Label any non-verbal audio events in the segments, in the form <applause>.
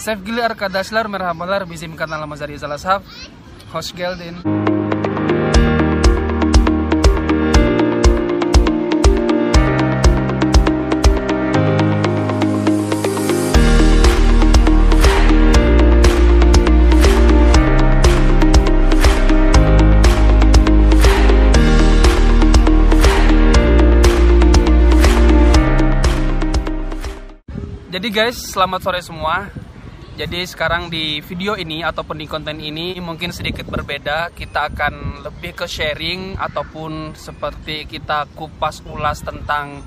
Sevgili arkadaşlar merhabalar bizim kanalımıza Rizal Ashab. Hoş geldin. Jadi guys, selamat sore semua. Jadi sekarang di video ini ataupun di konten ini mungkin sedikit berbeda. Kita akan lebih ke sharing ataupun seperti kita kupas ulas tentang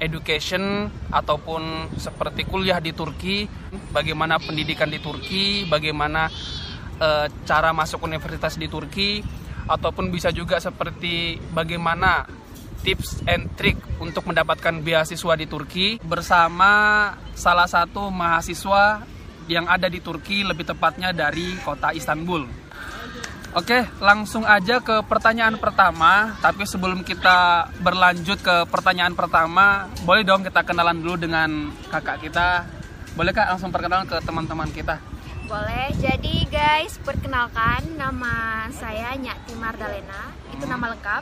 education ataupun seperti kuliah di Turki, bagaimana pendidikan di Turki, bagaimana e, cara masuk universitas di Turki ataupun bisa juga seperti bagaimana tips and trick untuk mendapatkan beasiswa di Turki bersama salah satu mahasiswa yang ada di Turki lebih tepatnya dari kota Istanbul. Oke, langsung aja ke pertanyaan pertama. Tapi sebelum kita berlanjut ke pertanyaan pertama, boleh dong kita kenalan dulu dengan kakak kita. Boleh kak langsung perkenalan ke teman-teman kita? Boleh. Jadi guys, perkenalkan nama saya Nyati Mardalena. Itu nama lengkap.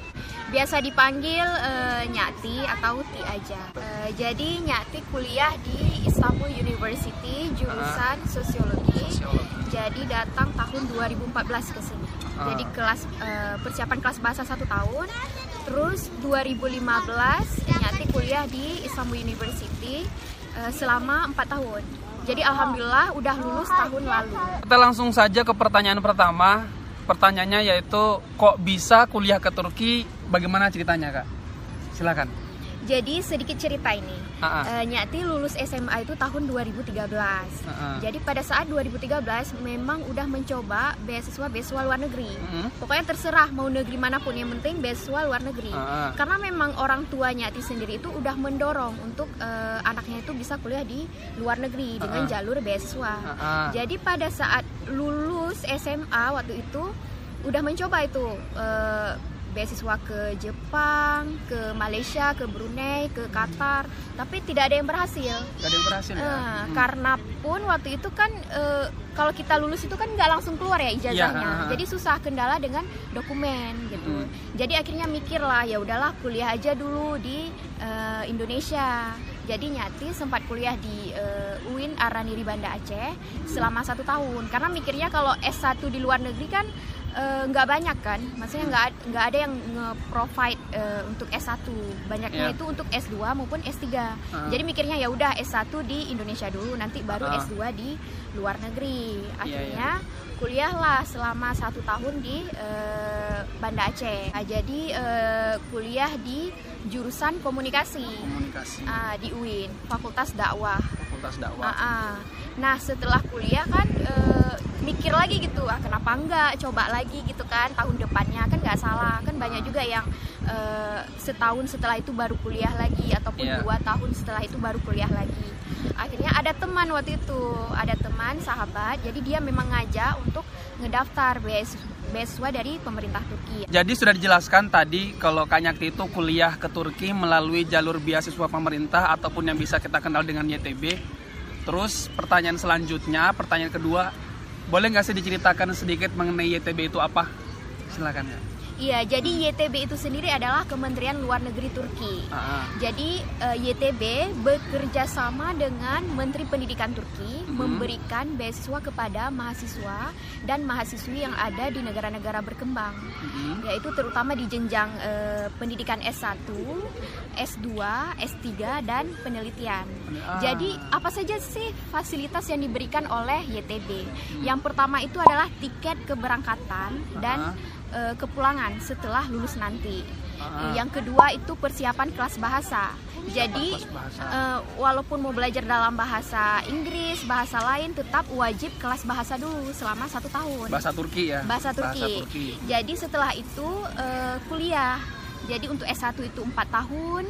Biasa dipanggil uh, Nyati atau Ti aja. Uh, jadi Nyati kuliah di Istanbul University jurusan uh, sosiologi. sosiologi. Jadi datang tahun 2014 ke sini. Uh. Jadi kelas uh, persiapan kelas bahasa satu tahun. Terus 2015 Nyati kuliah di Istanbul University uh, selama empat tahun. Jadi alhamdulillah udah lulus tahun lalu. Kita langsung saja ke pertanyaan pertama. Pertanyaannya yaitu kok bisa kuliah ke Turki? Bagaimana ceritanya kak? Silakan. Jadi sedikit cerita ini. Uh-uh. Uh, Nyati lulus SMA itu tahun 2013. Uh-uh. Jadi pada saat 2013 memang udah mencoba beasiswa beasiswa luar negeri. Uh-huh. Pokoknya terserah mau negeri mana pun yang penting beasiswa luar negeri. Uh-uh. Karena memang orang tua Nyati sendiri itu udah mendorong untuk uh, anaknya itu bisa kuliah di luar negeri uh-uh. dengan jalur beasiswa. Uh-uh. Jadi pada saat lulus SMA waktu itu udah mencoba itu uh, beasiswa ke Jepang, ke Malaysia, ke Brunei, ke Qatar, tapi tidak ada yang berhasil. Tidak ada yang berhasil ya. Uh, hmm. Karena pun waktu itu kan uh, kalau kita lulus itu kan nggak langsung keluar ya ijazahnya, ya, uh, jadi susah kendala dengan dokumen gitu. Hmm. Jadi akhirnya mikir lah ya udahlah kuliah aja dulu di uh, Indonesia. Jadi Nyati sempat kuliah di uh, UIN Araniri Banda Aceh selama satu tahun. Karena mikirnya kalau S1 di luar negeri kan nggak uh, banyak kan maksudnya nggak nggak ada yang nge-provide uh, untuk S1 banyaknya yeah. itu untuk S2 maupun S3 uh. jadi mikirnya ya udah S1 di Indonesia dulu nanti baru uh. S2 di luar negeri iya, akhirnya yeah, yeah. kuliahlah selama satu tahun di uh, Banda Aceh nah, jadi uh, kuliah di jurusan komunikasi, komunikasi. Uh, di UIN Fakultas Dakwah Fakultas Dakwah uh, uh. nah setelah kuliah kan uh, mikir lagi gitu ah kenapa enggak coba lagi gitu kan tahun depannya kan nggak salah kan banyak juga yang uh, setahun setelah itu baru kuliah lagi ataupun yeah. dua tahun setelah itu baru kuliah lagi akhirnya ada teman waktu itu ada teman sahabat jadi dia memang ngajak untuk ngedaftar beasiswa dari pemerintah Turki. Jadi sudah dijelaskan tadi kalau Kak Nyakti itu kuliah ke Turki melalui jalur beasiswa pemerintah ataupun yang bisa kita kenal dengan YTB. Terus pertanyaan selanjutnya, pertanyaan kedua, boleh nggak sih diceritakan sedikit mengenai YTB itu apa? Silakan ya. Iya, jadi YTB itu sendiri adalah Kementerian Luar Negeri Turki. Uh-huh. Jadi uh, YTB bekerja sama dengan Menteri Pendidikan Turki uh-huh. memberikan beasiswa kepada mahasiswa dan mahasiswi yang ada di negara-negara berkembang, uh-huh. yaitu terutama di jenjang uh, pendidikan S1, S2, S3 dan penelitian. Uh-huh. Jadi apa saja sih fasilitas yang diberikan oleh YTB? Uh-huh. Yang pertama itu adalah tiket keberangkatan uh-huh. dan uh, kepulangan setelah lulus nanti. Uh, yang kedua itu persiapan kelas bahasa. Jadi bahasa. Uh, walaupun mau belajar dalam bahasa Inggris, bahasa lain, tetap wajib kelas bahasa dulu selama satu tahun. Bahasa Turki ya. Bahasa Turki. Bahasa Turki. Jadi setelah itu uh, kuliah. Jadi untuk S1 itu empat tahun,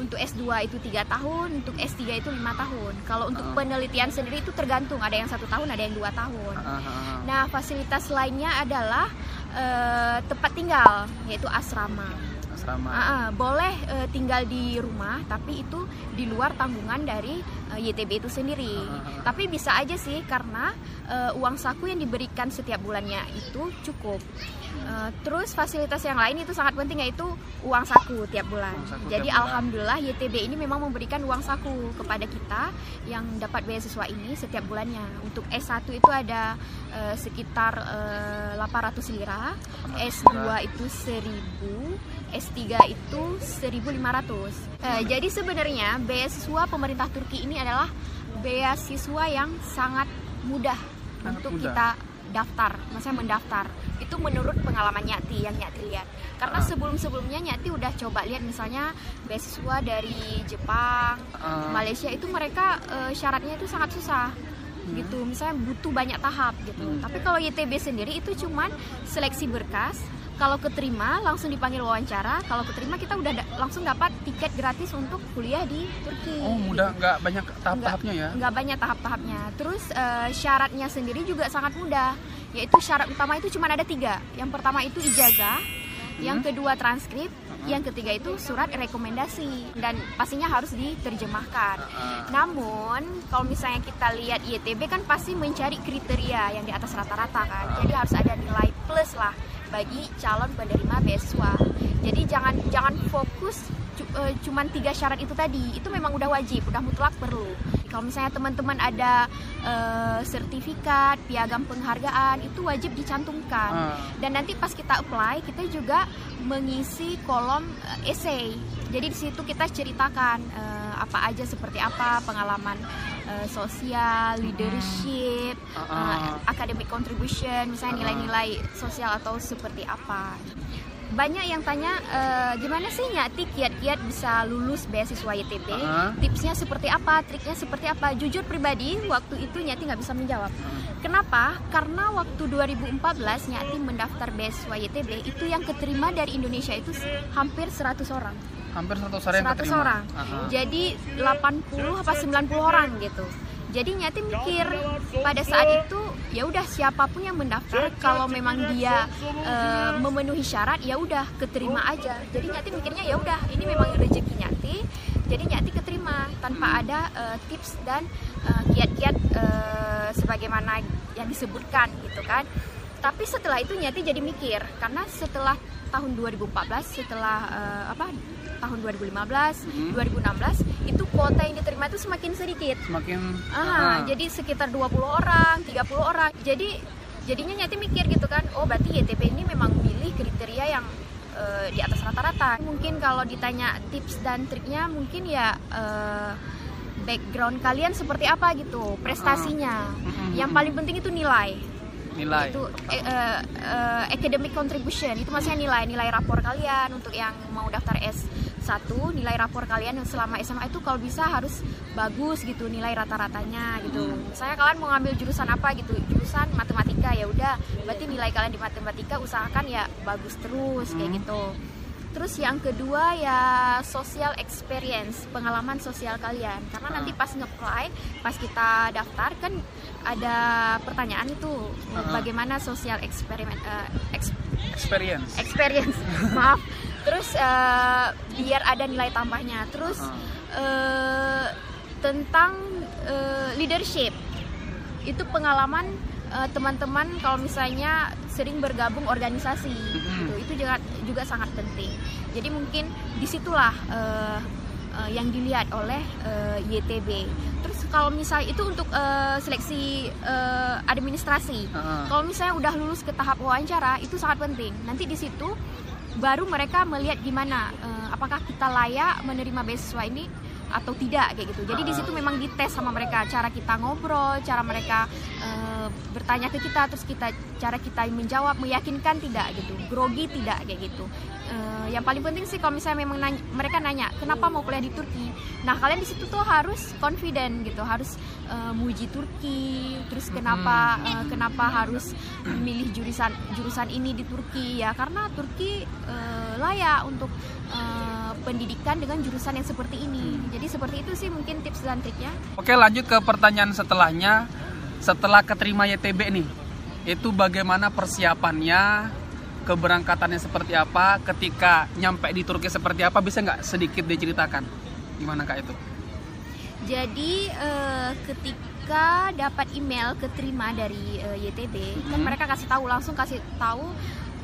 untuk S2 itu tiga tahun, untuk S3 itu lima tahun. Kalau untuk uh. penelitian sendiri itu tergantung, ada yang satu tahun, ada yang dua tahun. Uh, uh, Nah, fasilitas lainnya adalah uh, tempat tinggal, yaitu asrama. Asrama. Uh, uh, boleh uh, tinggal di rumah, tapi itu di luar tanggungan dari uh, YTB itu sendiri. Tapi bisa aja sih karena uh, uang saku yang diberikan setiap bulannya itu cukup. Uh, terus fasilitas yang lain itu sangat penting yaitu uang saku tiap bulan. Saku Jadi tiap bulan. alhamdulillah YTB ini memang memberikan uang saku kepada kita yang dapat beasiswa ini setiap bulannya. Untuk S1 itu ada uh, sekitar uh, 800 lira, S2 itu 1000, S3 itu 1500. Uh, jadi sebenarnya beasiswa pemerintah Turki ini adalah beasiswa yang sangat mudah sangat untuk mudah. kita daftar, maksudnya mendaftar. Itu menurut pengalaman Nyati yang Nyati lihat. Karena ah. sebelum-sebelumnya Nyati udah coba lihat misalnya beasiswa dari Jepang, uh. Malaysia itu mereka uh, syaratnya itu sangat susah hmm. gitu misalnya butuh banyak tahap gitu hmm. tapi kalau YTB sendiri itu cuman seleksi berkas kalau keterima langsung dipanggil wawancara kalau keterima kita udah da langsung dapat tiket gratis untuk kuliah di Turki oh mudah nggak banyak tahap-tahapnya ya nggak banyak tahap-tahapnya terus uh, syaratnya sendiri juga sangat mudah yaitu syarat utama itu cuma ada tiga. Yang pertama itu ijazah yang hmm. kedua transkrip, yang ketiga itu surat rekomendasi dan pastinya harus diterjemahkan. Namun kalau misalnya kita lihat IETB kan pasti mencari kriteria yang di atas rata-rata kan, jadi harus ada nilai plus lah bagi calon penerima beasiswa. Jadi jangan jangan fokus uh, cuman tiga syarat itu tadi itu memang udah wajib udah mutlak perlu kalau misalnya teman-teman ada uh, sertifikat piagam penghargaan itu wajib dicantumkan uh. dan nanti pas kita apply kita juga mengisi kolom uh, essay jadi di situ kita ceritakan uh, apa aja seperti apa pengalaman uh, sosial, leadership, uh, uh, academic contribution, misalnya nilai-nilai sosial atau seperti apa. Banyak yang tanya e, gimana sih Nyati kiat-kiat bisa lulus beasiswa YTB uh -huh. tipsnya seperti apa triknya seperti apa? Jujur pribadi waktu itu Nyati nggak bisa menjawab. Uh -huh. kenapa? Karena waktu 2014 Nyati mendaftar beasiswa YTB itu yang keterima dari Indonesia itu hampir 100 orang hampir 100 orang 100 orang. Uh -huh. jadi 80 apa 90 orang gitu. Jadi nyati mikir pada saat itu ya udah siapa pun yang mendaftar kalau memang dia uh, memenuhi syarat ya udah keterima aja. Jadi nyati mikirnya ya udah ini memang rezeki nyati jadi nyati keterima tanpa ada uh, tips dan eh, kiat-kiat uh, sebagaimana yang disebutkan gitu kan. Tapi setelah itu nyati jadi mikir karena setelah tahun 2014 setelah apa tahun 2015, hmm. 2016 itu kuota yang diterima itu semakin sedikit. Semakin ah, uh. jadi sekitar 20 orang, 30 orang. Jadi jadinya nyati mikir gitu kan, oh berarti YTP ini memang milih kriteria yang uh, di atas rata-rata. Mungkin kalau ditanya tips dan triknya mungkin ya uh, background kalian seperti apa gitu, prestasinya. Uh. Yang paling penting itu nilai nilai itu uh, uh, academic contribution itu maksudnya nilai nilai rapor kalian untuk yang mau daftar S satu nilai rapor kalian yang selama SMA itu kalau bisa harus bagus gitu nilai rata-ratanya gitu saya kalian mau ngambil jurusan apa gitu jurusan matematika ya udah berarti nilai kalian di matematika usahakan ya bagus terus kayak hmm. gitu Terus yang kedua ya social experience, pengalaman sosial kalian. Karena uh. nanti pas nge-apply, pas kita daftar kan ada pertanyaan itu bagaimana social experiment uh, ex experience. Experience. <laughs> Maaf terus uh, biar ada nilai tambahnya. Terus uh, tentang uh, leadership. Itu pengalaman teman-teman uh, kalau misalnya sering bergabung organisasi. Gitu. Itu juga juga sangat penting. Jadi mungkin di situlah uh, uh, yang dilihat oleh uh, YTB terus kalau misalnya itu untuk uh, seleksi uh, administrasi. Uh -huh. kalau misalnya udah lulus ke tahap wawancara itu sangat penting. Nanti di situ baru mereka melihat gimana uh, apakah kita layak menerima beasiswa ini atau tidak kayak gitu. Jadi di situ memang dites sama mereka cara kita ngobrol, cara mereka uh, bertanya ke kita, terus kita cara kita menjawab meyakinkan tidak gitu, grogi tidak kayak gitu. Uh, yang paling penting sih kalau misalnya memang nanya, mereka nanya kenapa mau kuliah di Turki, nah kalian di situ tuh harus confident gitu, harus uh, muji Turki, terus kenapa uh, kenapa harus memilih jurusan jurusan ini di Turki ya karena Turki uh, layak untuk uh, pendidikan dengan jurusan yang seperti ini. Jadi seperti itu sih mungkin tips dan triknya. Oke lanjut ke pertanyaan setelahnya. Setelah keterima YTB nih, itu bagaimana persiapannya, keberangkatannya seperti apa, ketika nyampe di Turki seperti apa, bisa nggak sedikit diceritakan? Gimana kak itu? Jadi uh, ketika dapat email keterima dari uh, YTB, mm-hmm. kan mereka kasih tahu langsung kasih tahu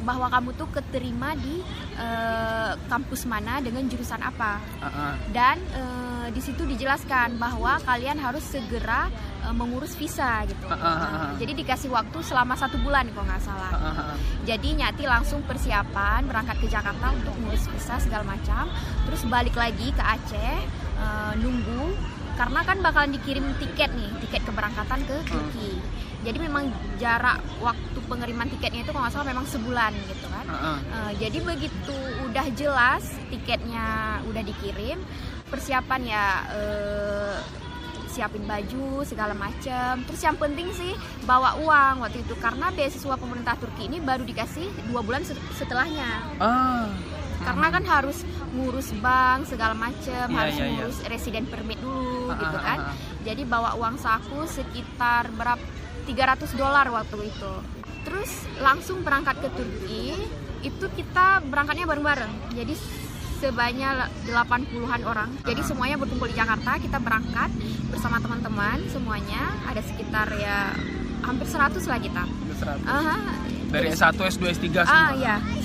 bahwa kamu tuh keterima di uh, kampus mana dengan jurusan apa. Uh-uh. Dan uh, di situ dijelaskan bahwa kalian harus segera uh, mengurus visa gitu. Uh-uh. Nah, jadi dikasih waktu selama satu bulan kalau nggak salah. Uh-uh. Jadi Nyati langsung persiapan berangkat ke Jakarta untuk ngurus visa segala macam. Terus balik lagi ke Aceh uh, nunggu karena kan bakalan dikirim tiket nih tiket keberangkatan ke Turki hmm. Jadi memang jarak waktu pengiriman tiketnya itu kalau nggak salah memang sebulan gitu kan uh -uh. Uh, jadi begitu udah jelas tiketnya udah dikirim persiapan ya uh, siapin baju segala macam terus yang penting sih bawa uang waktu itu karena beasiswa pemerintah Turki ini baru dikasih dua bulan setelahnya uh karena kan harus ngurus bank segala macem yeah, harus yeah, iya. ngurus yeah. resident permit dulu uh, gitu kan jadi bawa uang saku sekitar berapa 300 dolar waktu itu. Terus langsung berangkat ke Turki itu kita berangkatnya bareng-bareng. Jadi sebanyak 80-an orang. Jadi semuanya berkumpul di Jakarta, kita berangkat bersama teman-teman semuanya, ada sekitar ya hampir 100 lah kita. 100. Uh, dari S1, S2, S3 semua. Ah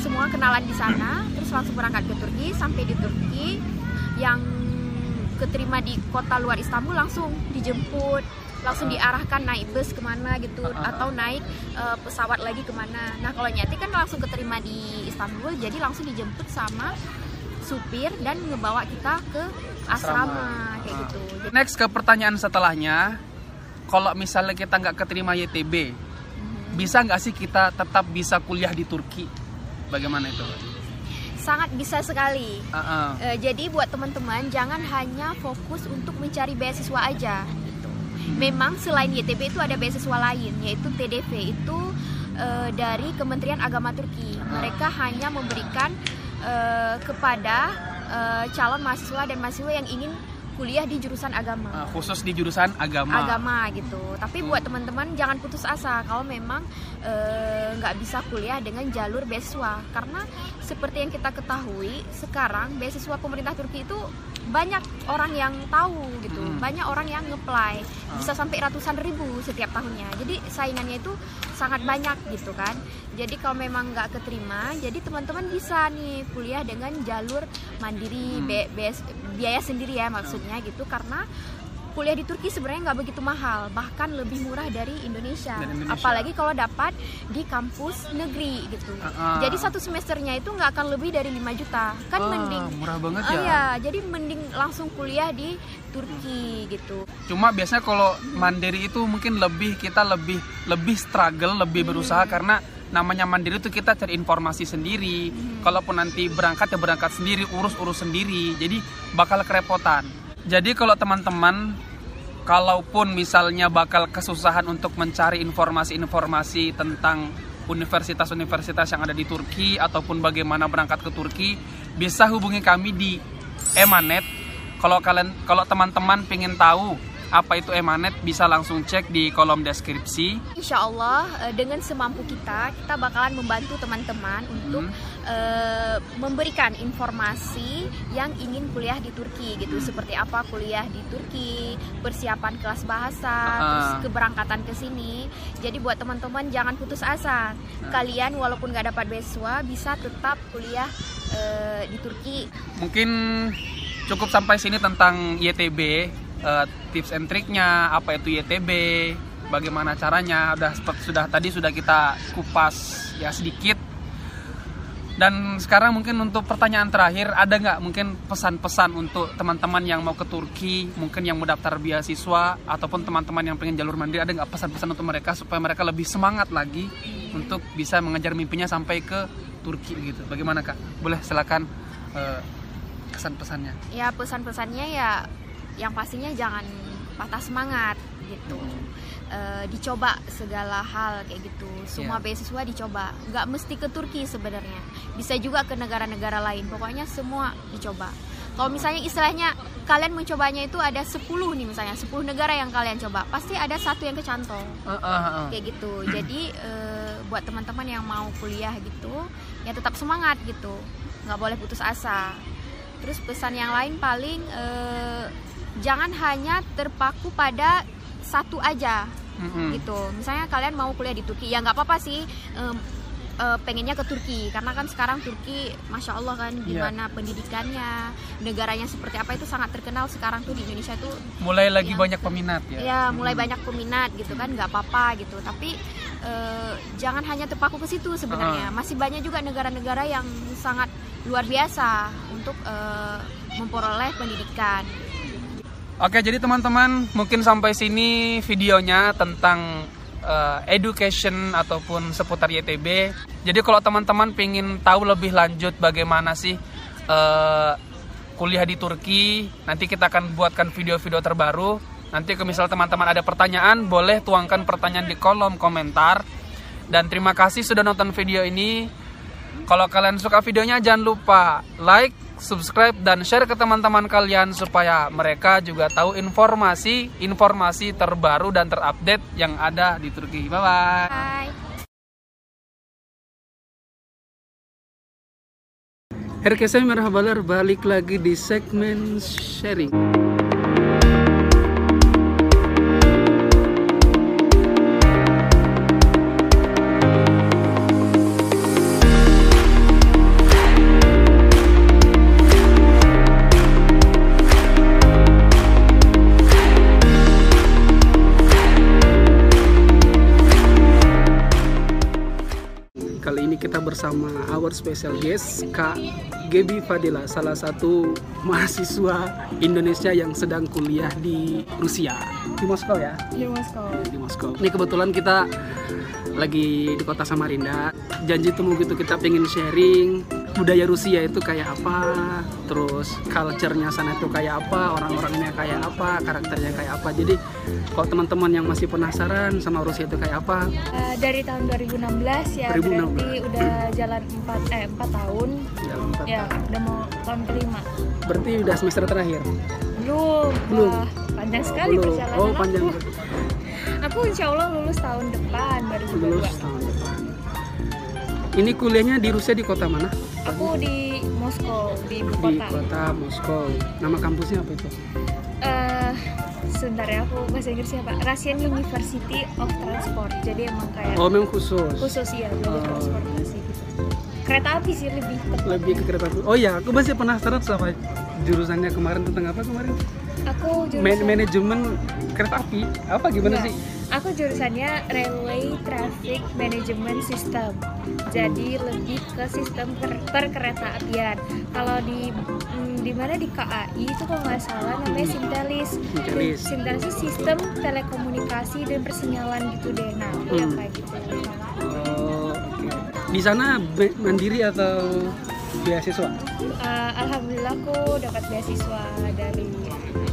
semua kenalan di sana, terus langsung berangkat ke Turki, sampai di Turki yang keterima di kota luar Istanbul langsung dijemput langsung diarahkan naik bus ke mana gitu atau naik uh, pesawat lagi ke mana nah kalau nyati kan langsung keterima di Istanbul jadi langsung dijemput sama supir dan ngebawa kita ke asrama, asrama. kayak gitu next ke pertanyaan setelahnya kalau misalnya kita nggak keterima YTB bisa nggak sih kita tetap bisa kuliah di Turki? Bagaimana itu? Sangat bisa sekali. Uh -uh. E, jadi buat teman-teman jangan hanya fokus untuk mencari beasiswa aja. Memang selain YTB itu ada beasiswa lain yaitu TDV itu e, dari Kementerian Agama Turki. Mereka hanya memberikan e, kepada e, calon mahasiswa dan mahasiswa yang ingin kuliah di jurusan agama. Uh, khusus di jurusan agama. Agama gitu. Tapi buat teman-teman jangan putus asa kalau memang eh, nggak uh, bisa kuliah dengan jalur beasiswa karena seperti yang kita ketahui sekarang beasiswa pemerintah Turki itu banyak orang yang tahu gitu hmm. banyak orang yang ngeplay hmm. bisa sampai ratusan ribu setiap tahunnya jadi saingannya itu sangat banyak gitu kan jadi kalau memang nggak keterima jadi teman-teman bisa nih kuliah dengan jalur mandiri hmm. biaya sendiri ya maksudnya gitu karena kuliah di Turki sebenarnya nggak begitu mahal bahkan lebih murah dari Indonesia, Indonesia. apalagi kalau dapat di kampus negeri gitu uh, uh. jadi satu semesternya itu nggak akan lebih dari 5 juta kan uh, mending murah banget uh, ya ya jadi mending langsung kuliah di Turki hmm. gitu cuma biasanya kalau mandiri itu mungkin lebih kita lebih lebih struggle lebih hmm. berusaha karena namanya mandiri itu kita cari informasi sendiri. Hmm. Kalaupun nanti berangkat ya berangkat sendiri, urus-urus sendiri. Jadi bakal kerepotan. Jadi kalau teman-teman kalaupun misalnya bakal kesusahan untuk mencari informasi-informasi tentang universitas-universitas yang ada di Turki ataupun bagaimana berangkat ke Turki, bisa hubungi kami di Emanet. Kalau kalian kalau teman-teman pengen tahu apa itu emanet bisa langsung cek di kolom deskripsi. Insya Allah eh, dengan semampu kita kita bakalan membantu teman-teman untuk hmm. uh, memberikan informasi yang ingin kuliah di Turki gitu hmm. seperti apa kuliah di Turki persiapan kelas bahasa uh. terus keberangkatan ke sini. Jadi buat teman-teman jangan putus asa. Uh. Kalian walaupun nggak dapat beasiswa bisa tetap kuliah uh, di Turki. Mungkin cukup sampai sini tentang YTB uh, tips and triknya apa itu YTB bagaimana caranya udah sudah tadi sudah kita kupas ya sedikit. Dan sekarang mungkin untuk pertanyaan terakhir ada nggak mungkin pesan-pesan untuk teman-teman yang mau ke Turki mungkin yang mau daftar beasiswa ataupun teman-teman yang pengen jalur mandiri ada nggak pesan-pesan untuk mereka supaya mereka lebih semangat lagi untuk bisa mengejar mimpinya sampai ke Turki gitu? Bagaimana kak? Boleh silakan uh, kesan-pesannya. Ya pesan-pesannya ya yang pastinya jangan patah semangat gitu. E, dicoba segala hal kayak gitu. Semua yeah. beasiswa dicoba. Nggak mesti ke Turki sebenarnya. Bisa juga ke negara-negara lain. Pokoknya semua dicoba. Kalau misalnya istilahnya kalian mencobanya itu ada 10 nih misalnya 10 negara yang kalian coba pasti ada satu yang kecantol. Uh, uh, uh. kayak gitu. Jadi e, buat teman-teman yang mau kuliah gitu ya tetap semangat gitu. Nggak boleh putus asa. Terus pesan yang lain paling e, jangan hanya terpaku pada satu aja Mm-mm. gitu misalnya kalian mau kuliah di Turki ya nggak apa-apa sih em, eh, pengennya ke Turki karena kan sekarang Turki masya Allah kan Iya. gimana pendidikannya negaranya seperti apa itu sangat terkenal sekarang tuh di Indonesia tuh Mulai lagi banyak peminat ya. ya mulai Mm-mm. banyak peminat gitu kan nggak apa-apa gitu tapi eh, jangan hanya terpaku ke situ sebenarnya masih banyak juga negara-negara yang sangat luar biasa untuk eh, memperoleh pendidikan Oke, jadi teman-teman, mungkin sampai sini videonya tentang eh, education ataupun seputar YTB. Jadi kalau teman-teman pengen tahu lebih lanjut bagaimana sih eh, kuliah di Turki, nanti kita akan buatkan video-video terbaru. Nanti kalau misal teman-teman ada pertanyaan, boleh tuangkan pertanyaan di kolom komentar. Dan terima kasih sudah nonton video ini. Kalau kalian suka videonya jangan lupa like, subscribe dan share ke teman-teman kalian supaya mereka juga tahu informasi-informasi terbaru dan terupdate yang ada di Turki. Bye bye. Bye. Herkese merhabalar balik lagi di segmen sharing. Bersama our special guest Kak Gebi Fadila, salah satu mahasiswa Indonesia yang sedang kuliah di Rusia, di Moskow ya. Di Moskow. Di Moskow. Ini kebetulan kita lagi di kota Samarinda. Janji temu gitu kita pengen sharing budaya Rusia itu kayak apa, terus culture-nya sana itu kayak apa, orang-orangnya kayak apa, karakternya kayak apa. Jadi kalau teman-teman yang masih penasaran sama Rusia itu kayak apa, Eh, dari tahun 2016 ya 2016. berarti udah jalan 4 eh 4 tahun ya, empat ya udah mau tahun kelima berarti udah semester terakhir. belum Belum. Wah, panjang sekali Belum. perjalanan Oh aku. panjang. aku insya Allah lulus tahun depan 2022 Lulus tahun. Ini kuliahnya di Rusia di kota mana? aku di Moskow di ibu Di kota kota Moskow. Nama kampusnya apa itu? Eh, sebentar ya aku bahasa Inggrisnya apa Russian University of Transport jadi emang kayak Oh, memang khusus. khusus ya belajar Oh. transportasi gitu kereta api sih lebih tepat. Lebih ke kereta api. Oh ya, aku masih penasaran sama jurusannya kemarin tentang apa kemarin? Aku Man- jurusan manajemen kereta api. Apa gimana sih? Aku jurusannya Railway Traffic Management System. Jadi lebih ke sistem per perkereta apian. Kalau di mm, di mana di KAI itu kalau nggak salah namanya Sintelis. Sintelis. Sintelis itu sistem telekomunikasi dan persinyalan gitu deh. Nah, aku yang Hmm. kayak gitu. Oh. Di sana mandiri atau beasiswa? Eh, Alhamdulillah aku dapat beasiswa dari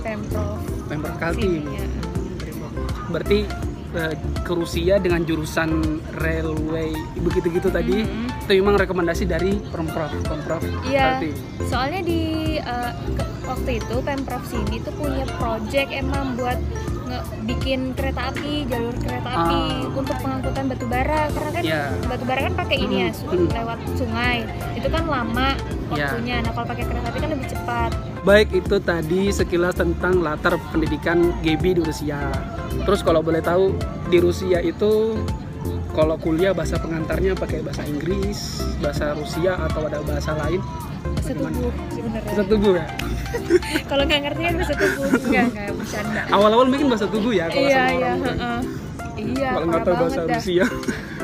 Pemprov Pemprov Kaltim. sini ya. Berarti eh, ke Rusia dengan jurusan railway begitu-gitu tadi Mhm. itu memang rekomendasi dari Pemprov Pemprov Iya. Soalnya di eh, ke- waktu itu Pemprov sini tuh punya project emang buat bikin kereta api, jalur kereta api Ah. untuk pengangkutan batu bara karena kan Iya. batu bara kan pakai ini ya, su- Hmm. lewat sungai. Itu kan lama Iya. waktunya. Nah, kalau pakai kereta api kan lebih cepat. Baik itu tadi sekilas tentang latar pendidikan GB di Rusia. Terus kalau boleh tahu di Rusia itu kalau kuliah bahasa pengantarnya pakai bahasa Inggris, bahasa Rusia atau ada bahasa lain? Bahasa Bagaimana? tubuh sebenarnya. Bahasa tubuh ya. <laughs> Kalau nggak ngerti kan bahasa tubuh. Enggak, enggak bercanda. Awal-awal mungkin bahasa tubuh ya kalau Iya, sama iya, orang heeh. Iya, Kalau nggak tahu bahasa. Rusia. <laughs>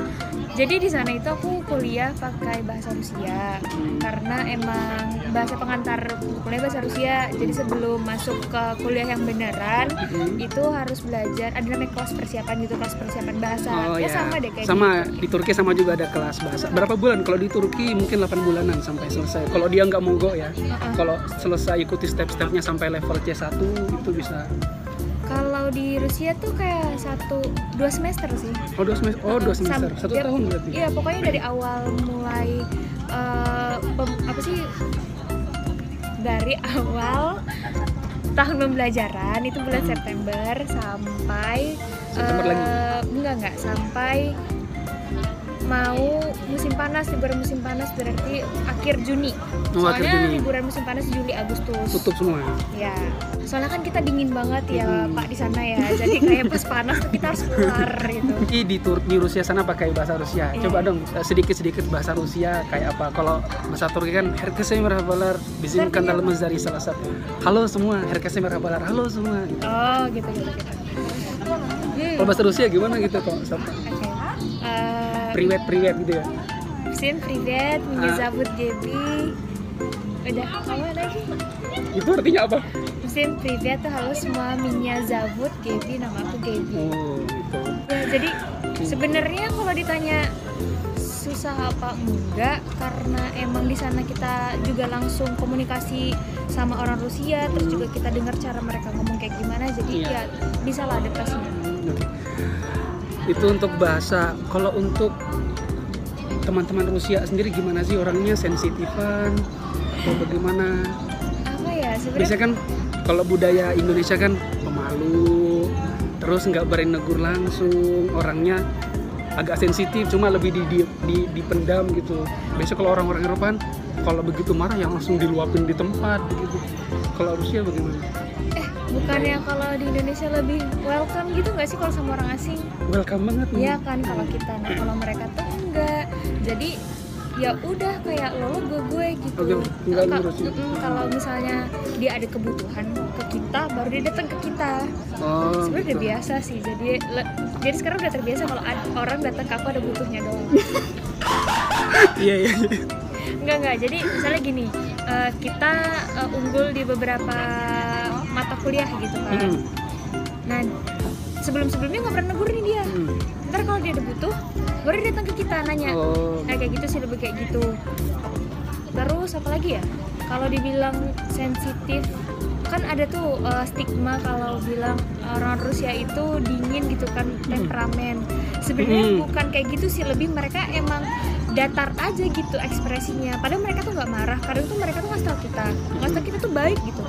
Jadi di sana itu aku kuliah pakai bahasa Rusia karena emang bahasa pengantar kuliah bahasa Rusia. Jadi sebelum masuk ke kuliah yang beneran Hmm. itu harus belajar ada namanya kelas persiapan gitu kelas persiapan bahasa. Oh ya, ya. sama deh kayak Sama gitu. di Turki sama juga ada kelas bahasa. Berapa bulan? Kalau di Turki mungkin 8 bulanan sampai selesai. Kalau dia nggak mogok ya. Heeh. Kalau selesai ikuti step-stepnya sampai level C1 itu bisa Kalau di Rusia tuh kayak satu dua semester sih. Oh dua semester, oh dua Sam- semester, satu dia- tahun berarti. Iya pokoknya dari awal mulai eh, pem- apa sih dari awal tahun pembelajaran itu bulan. September sampai September eh, lagi? enggak enggak sampai mau musim panas liburan musim panas berarti akhir Juni Oh, akhir soalnya Juni. liburan musim panas Juli Agustus Tutup semua. ya soalnya kan kita dingin banget ya Hmm. Pak di sana ya jadi kayak pas panas kita harus keluar gitu <laughs> di Tur di Rusia sana pakai bahasa Rusia. Iya. Coba dong eh, sedikit-sedikit bahasa Rusia kayak apa? Kalau bahasa Turki kan herkese merhabalar, bizim Artinya kan apa? dari salah satu. Halo semua, herkese merhabalar. Halo semua. Oh gitu gitu gitu hmm. Kalau bahasa Rusia gimana gitu kok? priwet-priwet gitu ya Sin priwet, minyak ah. Jebi Udah, apa lagi? Itu artinya apa? Sin priwet tuh halo semua Minya Zabut jadi nama aku Gaby oh, gitu. ya, Jadi sebenarnya kalau ditanya susah apa enggak karena emang di sana kita juga langsung komunikasi sama orang Rusia terus juga kita dengar cara mereka ngomong kayak gimana jadi yeah. ya bisa lah adaptasinya. Itu untuk bahasa. Kalau untuk teman-teman Rusia sendiri gimana sih orangnya sensitifan atau bagaimana? apa ya sebenarnya Biasanya kan kalau budaya Indonesia kan pemalu, terus nggak berani negur langsung, orangnya agak sensitif, cuma lebih di, di, di- dipendam gitu. Biasanya kalau orang-orang Eropa kan, kalau begitu marah yang langsung diluapin di tempat gitu. Kalau Rusia bagaimana? Bukannya kalau di Indonesia lebih welcome gitu nggak sih kalau sama orang asing Welcome banget. Iya kan kalau kita nah kalau mereka tuh enggak jadi ya udah kayak lo gue gue gitu enggak mm-mm, kalau misalnya dia ada kebutuhan ke kita baru dia datang ke kita Oh, sebenarnya udah gitu. biasa sih jadi le- jadi sekarang udah terbiasa kalau orang datang ke aku ada butuhnya doang Iya iya. iya. enggak enggak jadi misalnya gini eh, kita eh, unggul di beberapa mata kuliah gitu kan Mm-mm. nah sebelum sebelumnya nggak pernah negur nih dia Mm. ntar kalau dia ada butuh baru dia datang ke kita nanya Oh, Nah kayak gitu sih lebih kayak gitu. Terus apa lagi ya? Kalau dibilang sensitif kan ada tuh uh, stigma kalau bilang orang Rusia itu dingin gitu kan temperamen. Sebenarnya Hmm. bukan kayak gitu sih, lebih mereka emang datar aja gitu ekspresinya. Padahal mereka tuh nggak marah. Kadang tuh mereka tuh ngasih tau kita, ngasih tau kita tuh baik gitu.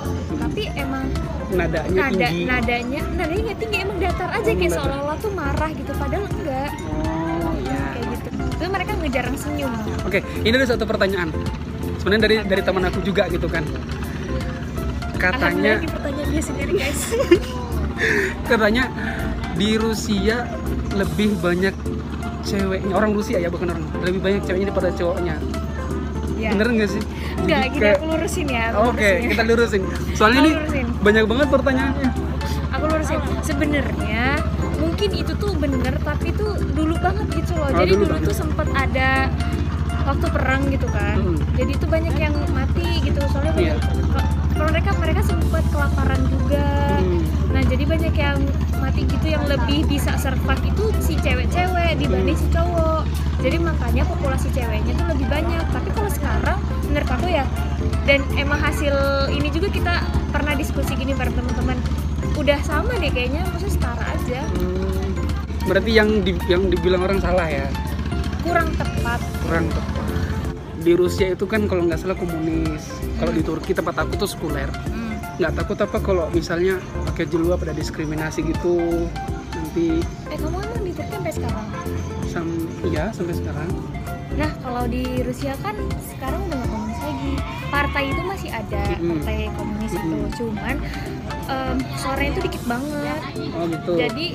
Tapi emang nadanya nada tinggi. nadanya nadanya nggak tinggi emang datar aja Emang kayak seolah-olah tuh marah gitu. Padahal enggak Oh, ya. kayak gitu. Terus mereka ngejarang senyum. Oke, ini ada satu pertanyaan. Sebenarnya dari dari teman aku juga gitu kan. Katanya ini pertanyaan dia sendiri guys. <laughs> katanya di Rusia lebih banyak ceweknya orang Rusia ya bukan orang lebih banyak ceweknya daripada cowoknya ya. bener nggak sih Enggak, gini kayak- aku lurusin ya. oke lurusin ya. kita lurusin soalnya ini lurusin. banyak banget pertanyaannya Aku lurusin. Sebenarnya mungkin itu tuh bener tapi tuh dulu banget gitu loh. Oh, Jadi dulu dulu, tuh sempet ada waktu perang gitu kan. Mm. Jadi itu banyak yang mati gitu. Soalnya Iya. banyak kalau mereka mereka sempat kelaparan juga. Hmm. Nah, jadi banyak yang mati gitu yang lebih bisa survive itu si cewek-cewek dibanding Hmm. si cowok. Jadi makanya populasi ceweknya tuh lebih banyak. Tapi kalau sekarang menurut aku ya dan emang hasil ini juga kita pernah diskusi gini bareng teman-teman. Udah sama deh kayaknya, maksudnya setara aja. Hmm. berarti yang di, yang dibilang orang salah ya Kurang tepat. kurang tepat di Rusia itu kan kalau nggak salah komunis kalau di Turki tempat aku tuh sekuler Hmm. nggak takut apa kalau misalnya pakai jilbab ada diskriminasi gitu nanti Eh, kamu emang di Turki sampai sekarang? sam iya sampai sekarang Nah, kalau di Rusia kan sekarang udah nggak komunis lagi. Partai itu masih ada, Mm-mm. partai komunis itu. Mm-mm. Cuman em, suaranya itu dikit banget. oh gitu Jadi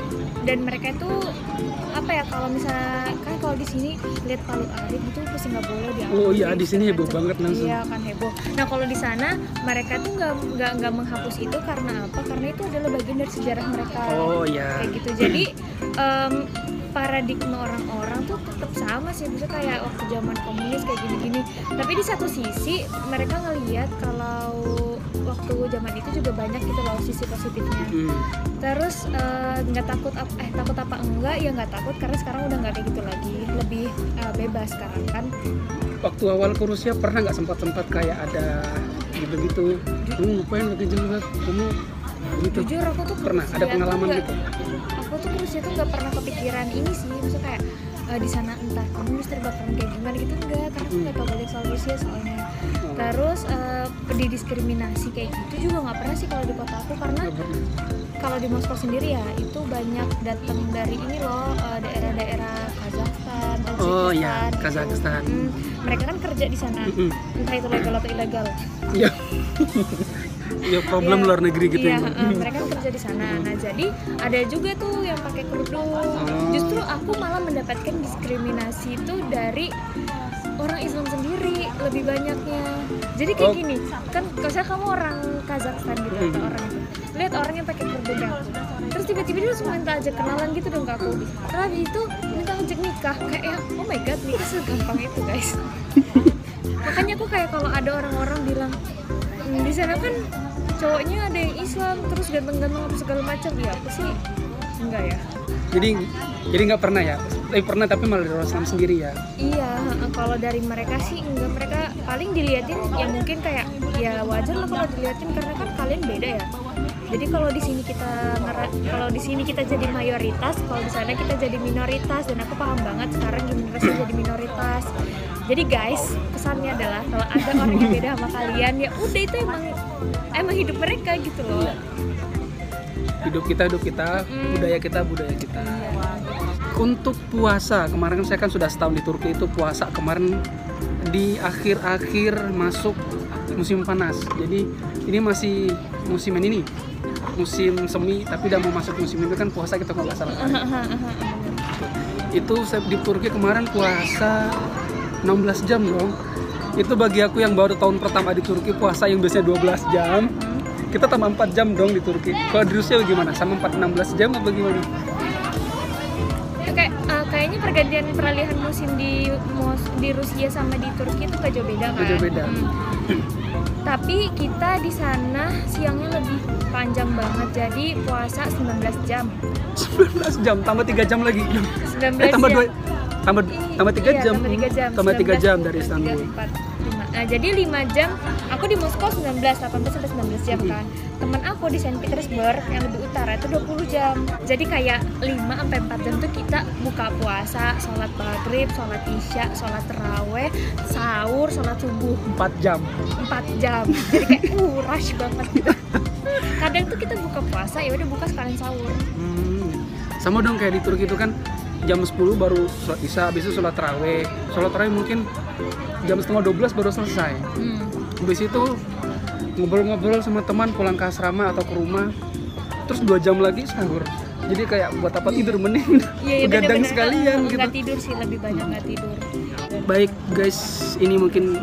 dan mereka itu apa ya kalau misalnya kan kalau di sini lihat Palu Arit itu pasti nggak boleh dia. Oh iya, di sini heboh banget langsung. Iya kan heboh. Nah kalau di sana mereka tuh nggak nggak nggak menghapus itu karena apa? Karena itu adalah bagian dari sejarah mereka oh ya kayak gitu jadi em, paradigma orang-orang tuh tetap sama sih bisa kayak waktu zaman komunis kayak gini-gini tapi di satu sisi mereka ngelihat kalau waktu zaman itu juga banyak gitu loh sisi positifnya. Hmm. terus eh, nggak takut ap- eh takut apa enggak? Ya nggak takut karena sekarang udah nggak kayak gitu lagi. Lebih eh, bebas sekarang kan. Waktu awal ke Rusia pernah nggak sempat sempat kayak ada gitu gitu kamu ngapain pakai jilbab kamu gitu. Jujur aku tuh pernah? Ada pengalaman gitu? aku tuh ke Rusia tuh nggak pernah kepikiran ini sih. Maksudnya kayak eh, di sana entah komunis terbakaran kayak gimana gitu enggak karena aku Hmm. nggak tahu banyak soal Rusia soalnya terus eh, didiskriminasi kayak gitu juga nggak pernah sih kalau di kota aku karena kalau di Moskow sendiri ya itu banyak datang dari ini loh eh, daerah-daerah Kazakhstan oh Oh Uzbekistan, iya, gitu. Kazakhstan. Mm, mereka kan kerja di sana Mm-mm. entah itu legal atau ilegal Iya. <laughs> ya problem Iya. luar negeri gitu iya, ya. heeh, mereka kan kerja di sana nah jadi ada juga tuh yang pakai kerudung Oh. justru aku malah mendapatkan diskriminasi itu dari orang Islam sendiri lebih banyaknya jadi kayak Oh. gini kan kalau kamu orang Kazakhstan gitu atau Mhm. orang itu lihat orang yang pakai kerudung aku terus tiba-tiba dia langsung minta ajak kenalan gitu dong ke aku terus habis itu minta ajak nikah kayak ya oh my god nikah segampang itu guys <laughs> makanya aku kayak kalau ada orang-orang bilang "Hmm, di sana kan cowoknya ada yang Islam terus ganteng-ganteng apa segala macam ya aku sih enggak ya Jadi jadi nggak pernah ya? Eh pernah tapi malah dari Islam sendiri ya. iya kalau dari mereka sih enggak mereka paling diliatin ya mungkin kayak ya wajar lah kalau diliatin karena kan kalian beda ya jadi kalau di sini kita kalau di sini kita jadi mayoritas kalau di sana kita jadi minoritas dan aku paham banget sekarang gimana rasanya jadi minoritas jadi guys pesannya adalah kalau ada orang yang beda sama kalian ya udah itu emang emang hidup mereka gitu loh Hidup kita hidup kita, Mm. budaya kita budaya kita. Untuk puasa kemarin kan saya kan sudah setahun di Turki itu puasa kemarin di akhir-akhir masuk musim panas. Jadi ini masih musim ini musim semi tapi udah mau masuk musim itu kan puasa kita kalau nggak salah. itu saya di Turki kemarin puasa 16 jam dong itu bagi aku yang baru tahun pertama di Turki puasa yang biasanya 12 jam kita tambah 4 jam dong di Turki. Kalau di Rusia gimana? Sama 4 16 jam apa gimana? Ya, kayak eh, kayaknya pergantian peralihan musim di di Rusia sama di Turki itu gak jauh beda kan? Gak jauh beda. Hmm. Tapi kita di sana siangnya lebih panjang banget, jadi puasa 19 jam. 19 jam tambah 3 jam lagi 19 eh tambah jam. 2 tambah tambah 3 Iya, jam tambah 3 jam. tambah 3 19, jam dari 3, Istanbul 4, 5. Nah, jadi 5 jam. Aku di Moskow 19, 18 sampai 19 jam kan. Temen aku di Saint Petersburg yang lebih utara itu 20 jam. Jadi kayak 5 sampai 4 jam tuh kita buka puasa, sholat maghrib, sholat isya, sholat terawih, sahur, sholat subuh 4 jam 4 jam. Jadi kayak uh rush banget gitu. Kadang tuh kita buka puasa ya udah buka sekalian sahur. Hmm. sama dong kayak di Turki itu kan jam 10 baru sholat isya habis itu sholat taraweh sholat taraweh mungkin jam setengah 12 baru selesai Hmm. Habis itu ngobrol-ngobrol sama teman pulang ke asrama atau ke rumah. Terus dua jam lagi sahur. Jadi kayak buat apa tidur mending Iya, iya begadang sekalian gitu. Nggak tidur sih lebih banyak nggak tidur. baik guys ini mungkin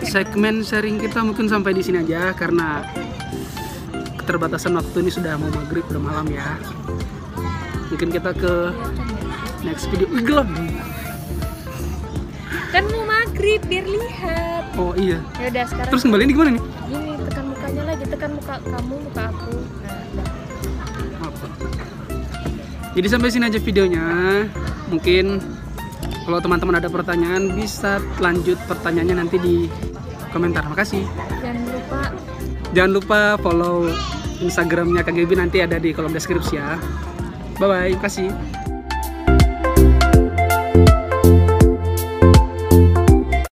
segmen sharing kita mungkin sampai di sini aja karena keterbatasan waktu ini sudah mau maghrib udah malam ya. Mungkin kita ke next video. Gelap. Kan mau maghrib biar lihat. Oh iya Ya udah sekarang terus kembali di gimana nih gini tekan mukanya lagi tekan muka kamu muka aku. Nah. Apa? Jadi sampai sini aja videonya. Mungkin kalau teman-teman ada pertanyaan bisa lanjut pertanyaannya nanti di komentar. Makasih. Jangan lupa Jangan lupa follow Instagramnya KGB nanti ada di kolom deskripsi ya. Bye bye. Makasih.